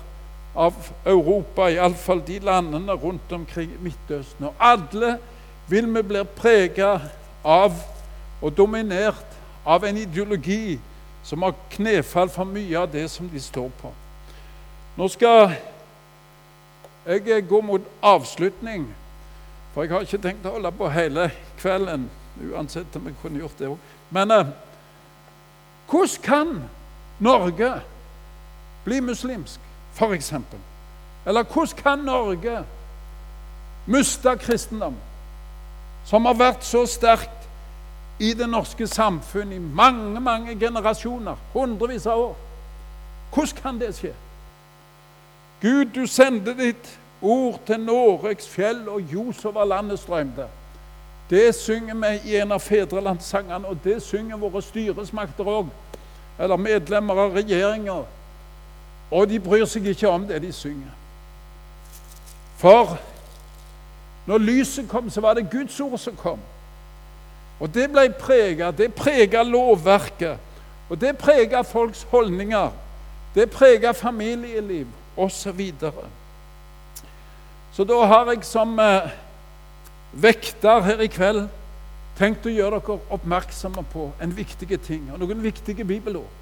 av Europa, iallfall de landene rundt omkring Midtøsten. Og alle vil vi bli prega av og dominert av en ideologi som har knefall for mye av det som de står på. Nå skal jeg gå mot avslutning, for jeg har ikke tenkt å holde på hele kvelden. Uansett om jeg kunne gjort det òg. Men eh, hvordan kan Norge bli muslimsk, f.eks.? Eller hvordan kan Norge miste kristendom, som har vært så sterk i det norske samfunn i mange mange generasjoner, hundrevis av år. Hvordan kan det skje? Gud, du sendte ditt ord til Noregs fjell, og ljos over landet strømte. Det synger vi i en av fedrelandssangene, og det synger våre styresmakter òg. Eller medlemmer av regjeringa. Og de bryr seg ikke om det de synger. For når lyset kom, så var det Guds ord som kom. Og det ble prega. Det prega lovverket. Og det prega folks holdninger. Det prega familieliv osv. Så, så da har jeg som eh, vekter her i kveld tenkt å gjøre dere oppmerksomme på en viktig ting og noen viktige bibelord.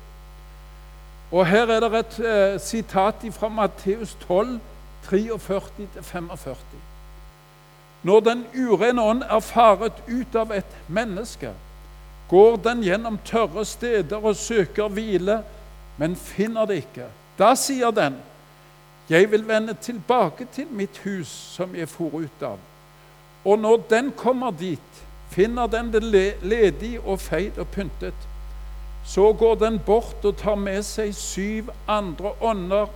Og Her er det et eh, sitat fra Matteus 12, 43-45. Når den urene ånd er faret ut av et menneske, går den gjennom tørre steder og søker hvile, men finner det ikke. Da sier den, 'Jeg vil vende tilbake til mitt hus som jeg for ut av.' Og når den kommer dit, finner den det ledig og feid og pyntet. Så går den bort og tar med seg syv andre ånder,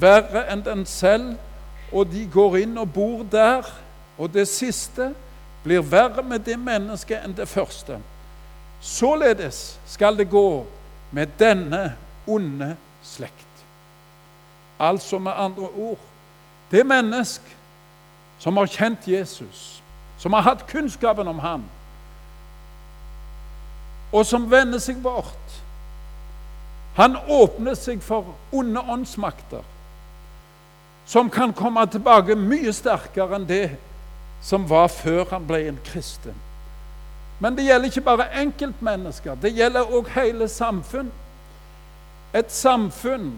verre enn den selv, og de går inn og bor der. Og det siste blir verre med det mennesket enn det første. Således skal det gå med denne onde slekt. Altså med andre ord det menneske som har kjent Jesus, som har hatt kunnskapen om ham, og som vender seg bort. Han åpner seg for onde åndsmakter som kan komme tilbake mye sterkere enn det som var før han ble en kristen. Men det gjelder ikke bare enkeltmennesker, det gjelder òg hele samfunn. Et samfunn,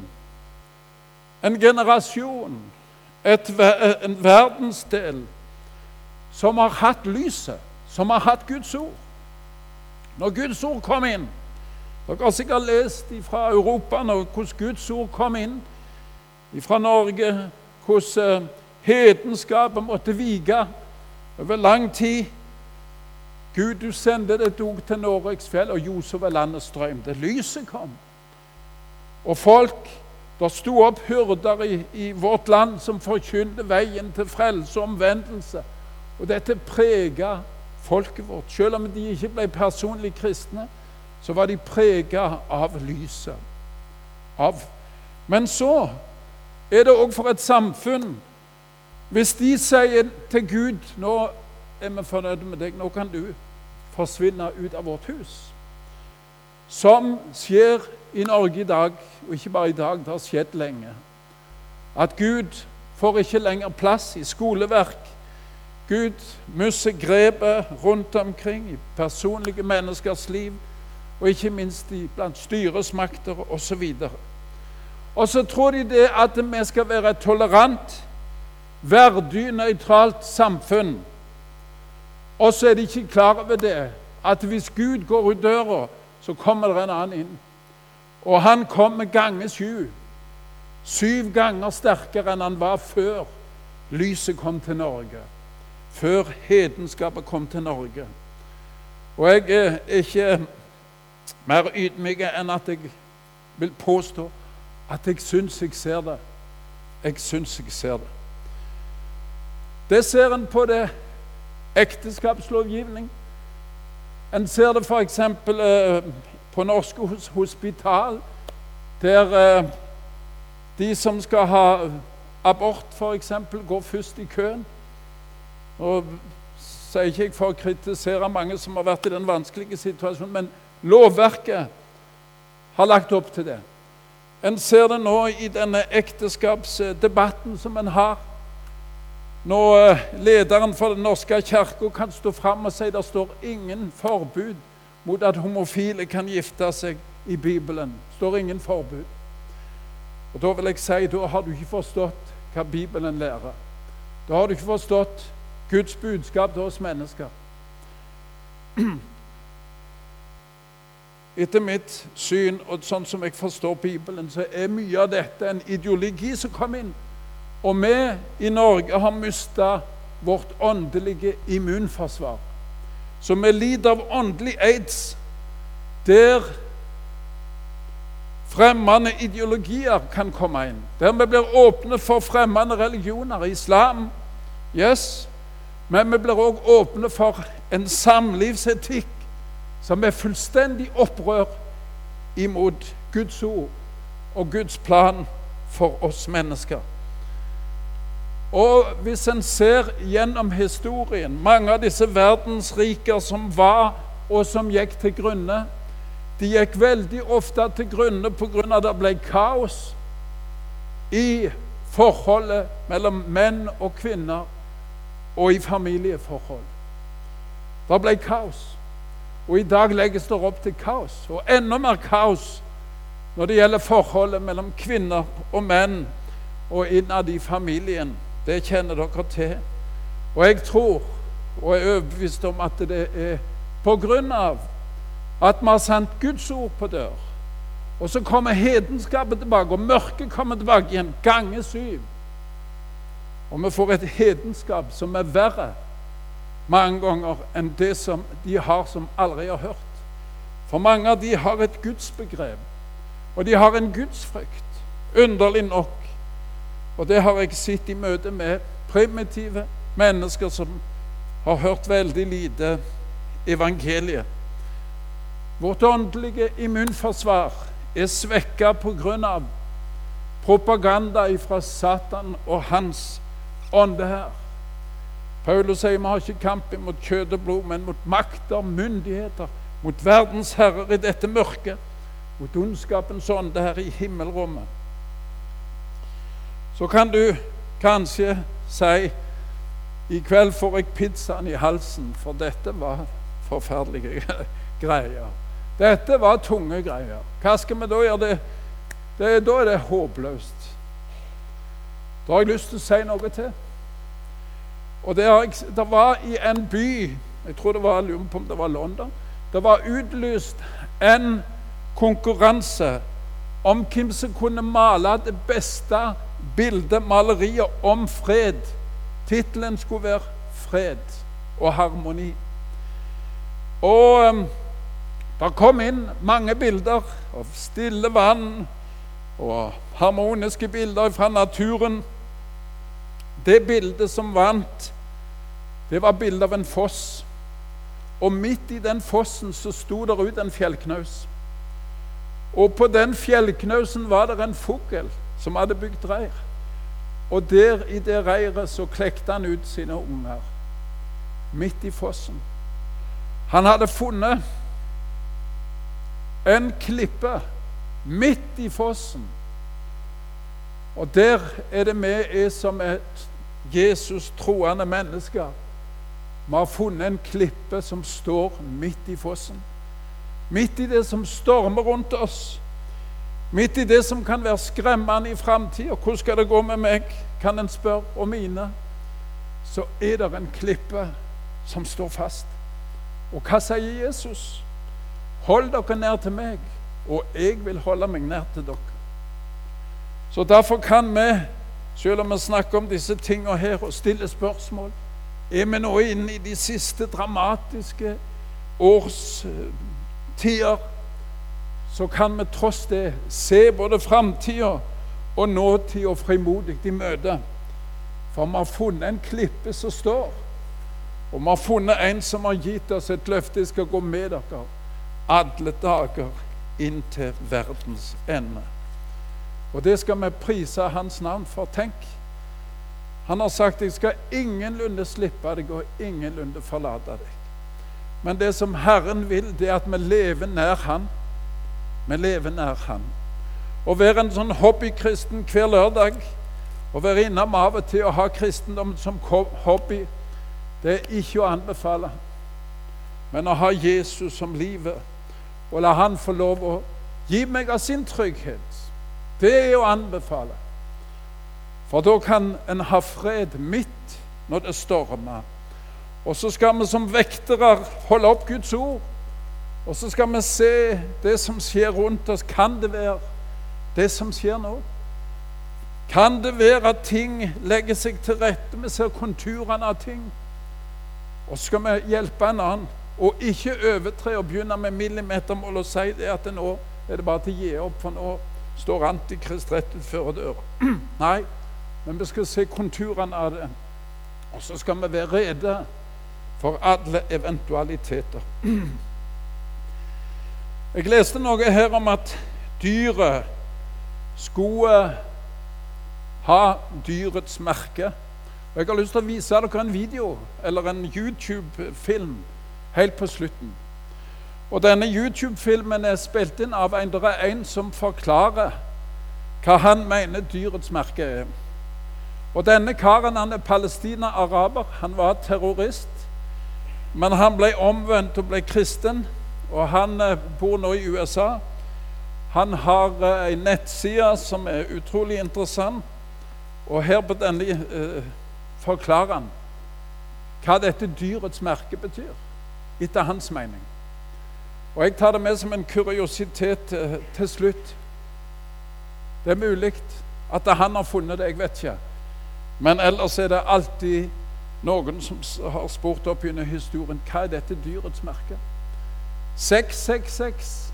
en generasjon, et, en verdensdel som har hatt lyset, som har hatt Guds ord. Når Guds ord kom inn Dere har sikkert lest fra Europa når hvordan Guds ord kom inn fra Norge, hvordan eh, hedenskapet måtte vike over lang tid. Gud, du sendte det dog til Norges fjell, og ljos over landet strømte. Lyset kom. Og folk Det sto opp hyrder i, i, vårt land som forkynte veien til frelse og omvendelse. Og dette prega folket vårt. Selv om de ikke ble personlig kristne, så var de prega av lyset. Av. Men så er det òg for et samfunn Hvis de sier til Gud nå er vi fornøyde med deg, nå kan du forsvinne ut av vårt hus. Som skjer i Norge i dag, og ikke bare i dag, det har skjedd lenge. At Gud får ikke lenger plass i skoleverk. Gud mister grepet rundt omkring i personlige menneskers liv, og ikke minst blant styresmakter osv. Og så tror de det at vi skal være et tolerant, verdig, nøytralt samfunn. Og så er de ikke klar over det, at hvis Gud går ut døra, så kommer det en annen inn. Og han kommer ganger sju. Syv ganger sterkere enn han var før lyset kom til Norge. Før hedenskapet kom til Norge. Og jeg er ikke mer ydmyk enn at jeg vil påstå at jeg syns jeg ser det. Jeg syns jeg ser det. Det ser en på det ekteskapslovgivning. En ser det f.eks. Eh, på norske hospital, der eh, de som skal ha abort, f.eks., går først i køen. Og sier ikke jeg for å kritisere mange som har vært i den vanskelige situasjonen, men lovverket har lagt opp til det. En ser det nå i denne ekteskapsdebatten som en har. Når eh, lederen for Den norske kirke kan stå fram og si det står ingen forbud mot at homofile kan gifte seg i Bibelen. Står ingen forbud. Og Da vil jeg si da har du ikke forstått hva Bibelen lærer. Da har du ikke forstått Guds budskap til oss mennesker. Etter mitt syn og sånn som jeg forstår Bibelen, så er mye av dette en ideologi som kom inn. Og vi i Norge har mista vårt åndelige immunforsvar. Så vi lider av åndelig aids, der fremmede ideologier kan komme inn. Der vi blir åpne for fremmede religioner. Islam, yes. Men vi blir òg åpne for en samlivsetikk som er fullstendig opprør imot Guds ord og Guds plan for oss mennesker. Og hvis en ser gjennom historien mange av disse verdensriker som var, og som gikk til grunne De gikk veldig ofte til grunne pga. at det ble kaos i forholdet mellom menn og kvinner og i familieforhold. Det ble kaos. Og i dag legges det opp til kaos, og enda mer kaos når det gjelder forholdet mellom kvinner og menn og innad i familien. Det kjenner dere til. Og jeg tror og er overbevist om at det er på grunn av at vi har sendt Guds ord på dør. Og så kommer hedenskapet tilbake, og mørket kommer tilbake igjen, gange syv. Og vi får et hedenskap som er verre mange ganger enn det som de har som aldri har hørt. For mange av de har et gudsbegrep, og de har en gudsfrykt. Underlig nok. Og det har jeg sett i møte med primitive mennesker som har hørt veldig lite evangeliet. Vårt åndelige immunforsvar er svekka pga. propaganda fra Satan og hans ånde her. Paulus sier vi har ikke kamp mot kjøtt og blod, men mot makter, myndigheter, mot verdens herrer i dette mørket, mot ondskapens ånde her i himmelrommet. Så kan du kanskje si i kveld får jeg pizzaen i halsen, for dette var forferdelige greier. Dette var tunge greier. Hva skal vi da gjøre? Det, det, da er det håpløst. Da har jeg lyst til å si noe til. Og det, det var i en by Jeg tror det var, på om det var London. Det var utlyst en konkurranse om hvem som kunne male det beste bildet, maleriet, om fred. Tittelen skulle være 'Fred og harmoni'. Og um, det kom inn mange bilder av stille vann og harmoniske bilder fra naturen. Det bildet som vant, det var bildet av en foss. Og midt i den fossen så sto der ut en fjellknaus. Og på den fjellknausen var det en fugl som hadde bygd reir. Og der i det reiret så klekte han ut sine unger. Midt i fossen. Han hadde funnet en klippe midt i fossen. Og der er det vi er som et Jesus troende mennesker. Vi har funnet en klippe som står midt i fossen. Midt i det som stormer rundt oss. Midt i det som kan være skremmende i framtida. Hvordan skal det gå med meg, kan en spørre, og mine. Så er det en klippe som står fast. Og hva sier Jesus? Hold dere nær til meg, og jeg vil holde meg nær til dere. Så derfor kan vi selv om vi snakker om disse tingene her og stiller spørsmål, er vi nå inne i de siste dramatiske årstider, så kan vi tross det se både framtida og nåtida frimodig i møte. For vi har funnet en klippe som står, og vi har funnet en som har gitt oss et løfte jeg skal gå med dere alle dager inn til verdens ende. Og det skal vi prise hans navn for. Tenk. Han har sagt 'jeg skal ingenlunde slippe deg og ingenlunde forlate deg'. Men det som Herren vil, det er at vi lever nær Han. Vi lever nær Han. Å være en sånn hobbykristen hver lørdag, å være innom av og til og ha kristendom som hobby, det er ikke å anbefale. Men å ha Jesus som livet, og la Han få lov å gi meg av sin trygghet det er å anbefale. For da kan en ha fred midt når det stormer. Og så skal vi som vektere holde opp Guds ord. Og så skal vi se det som skjer rundt oss. Kan det være det som skjer nå? Kan det være at ting legger seg til rette? Vi ser konturene av ting. Og så skal vi hjelpe en annen. Og ikke overtre og begynne med millimetermål og si det at nå er det bare til å gi opp, for nå står Antikrist rett utenfor døra. Nei, men vi skal se konturene av det. Og så skal vi være rede for alle eventualiteter. Jeg leste noe her om at dyret skulle ha dyrets merke. Jeg har lyst til å vise dere en video eller en YouTube-film helt på slutten. Og Denne YouTube-filmen er spilt inn av en, der er en som forklarer hva han mener dyrets merke er. Og Denne karen han er palestina-araber. Han var terrorist. Men han ble omvendt og ble kristen, og han eh, bor nå i USA. Han har ei eh, nettside som er utrolig interessant, og her på denne eh, forklarer han hva dette dyrets merke betyr, etter hans mening. Og Jeg tar det med som en kuriositet til slutt. Det er mulig at han har funnet det, jeg vet ikke. Men ellers er det alltid noen som har spurt opp gjennom historien hva er dette dyrets merke. 666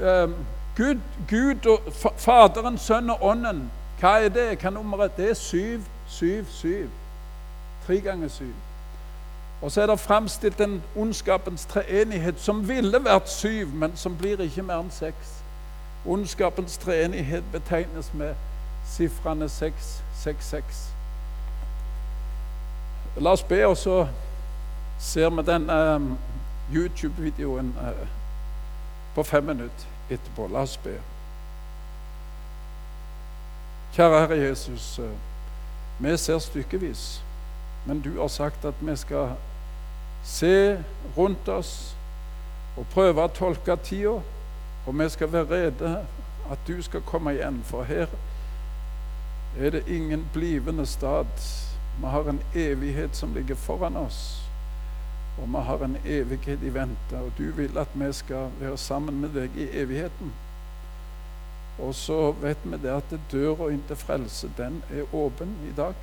um, Gud, Gud og Faderen, Sønnen og Ånden, hva er det? Hva nummeret? Det er syv, syv, syv. Tre ganger syv. Og så er det framstilt en ondskapens treenighet som ville vært syv, men som blir ikke mer enn seks. Ondskapens treenighet betegnes med sifrene 666. La oss be, og så ser vi den um, YouTube-videoen uh, på fem minutter etterpå. La oss be. Kjære Herre Jesus, uh, vi ser stykkevis, men du har sagt at vi skal se rundt oss og prøve å tolke tida, og vi skal være rede at du skal komme igjen, for her er det ingen blivende stad vi har en evighet som ligger foran oss, og vi har en evighet i vente. Og du vil at vi skal være sammen med deg i evigheten. Og så vet vi det at døra inn til frelse, den er åpen i dag.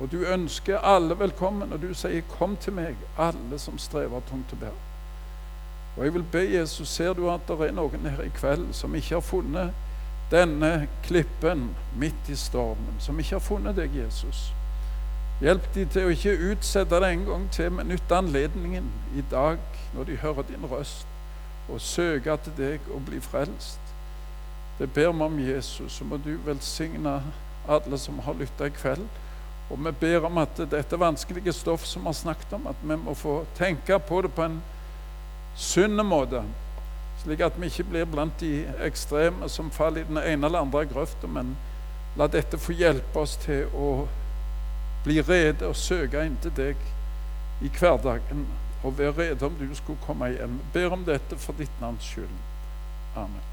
Og du ønsker alle velkommen, og du sier 'Kom til meg, alle som strever tungt til bære'. Og jeg vil be Jesus, ser du at det er noen her i kveld som ikke har funnet denne klippen midt i stormen, som ikke har funnet deg, Jesus. Hjelp de til å ikke utsette det en gang til, men nytte anledningen i dag når de hører din røst, og søke til deg og bli frelst. Det ber vi om Jesus, så må du velsigne alle som har lytta i kveld. Og vi ber om at dette vanskelige stoff som vi har snakket om, at vi må få tenke på det på en sunn måte. Slik at vi ikke blir blant de ekstreme som faller i den ene eller andre grøfta, men la dette få hjelpe oss til å bli rede og søke inntil deg i hverdagen og være rede om du skulle komme hjem. Ber om dette for ditt navns skyld. Amen.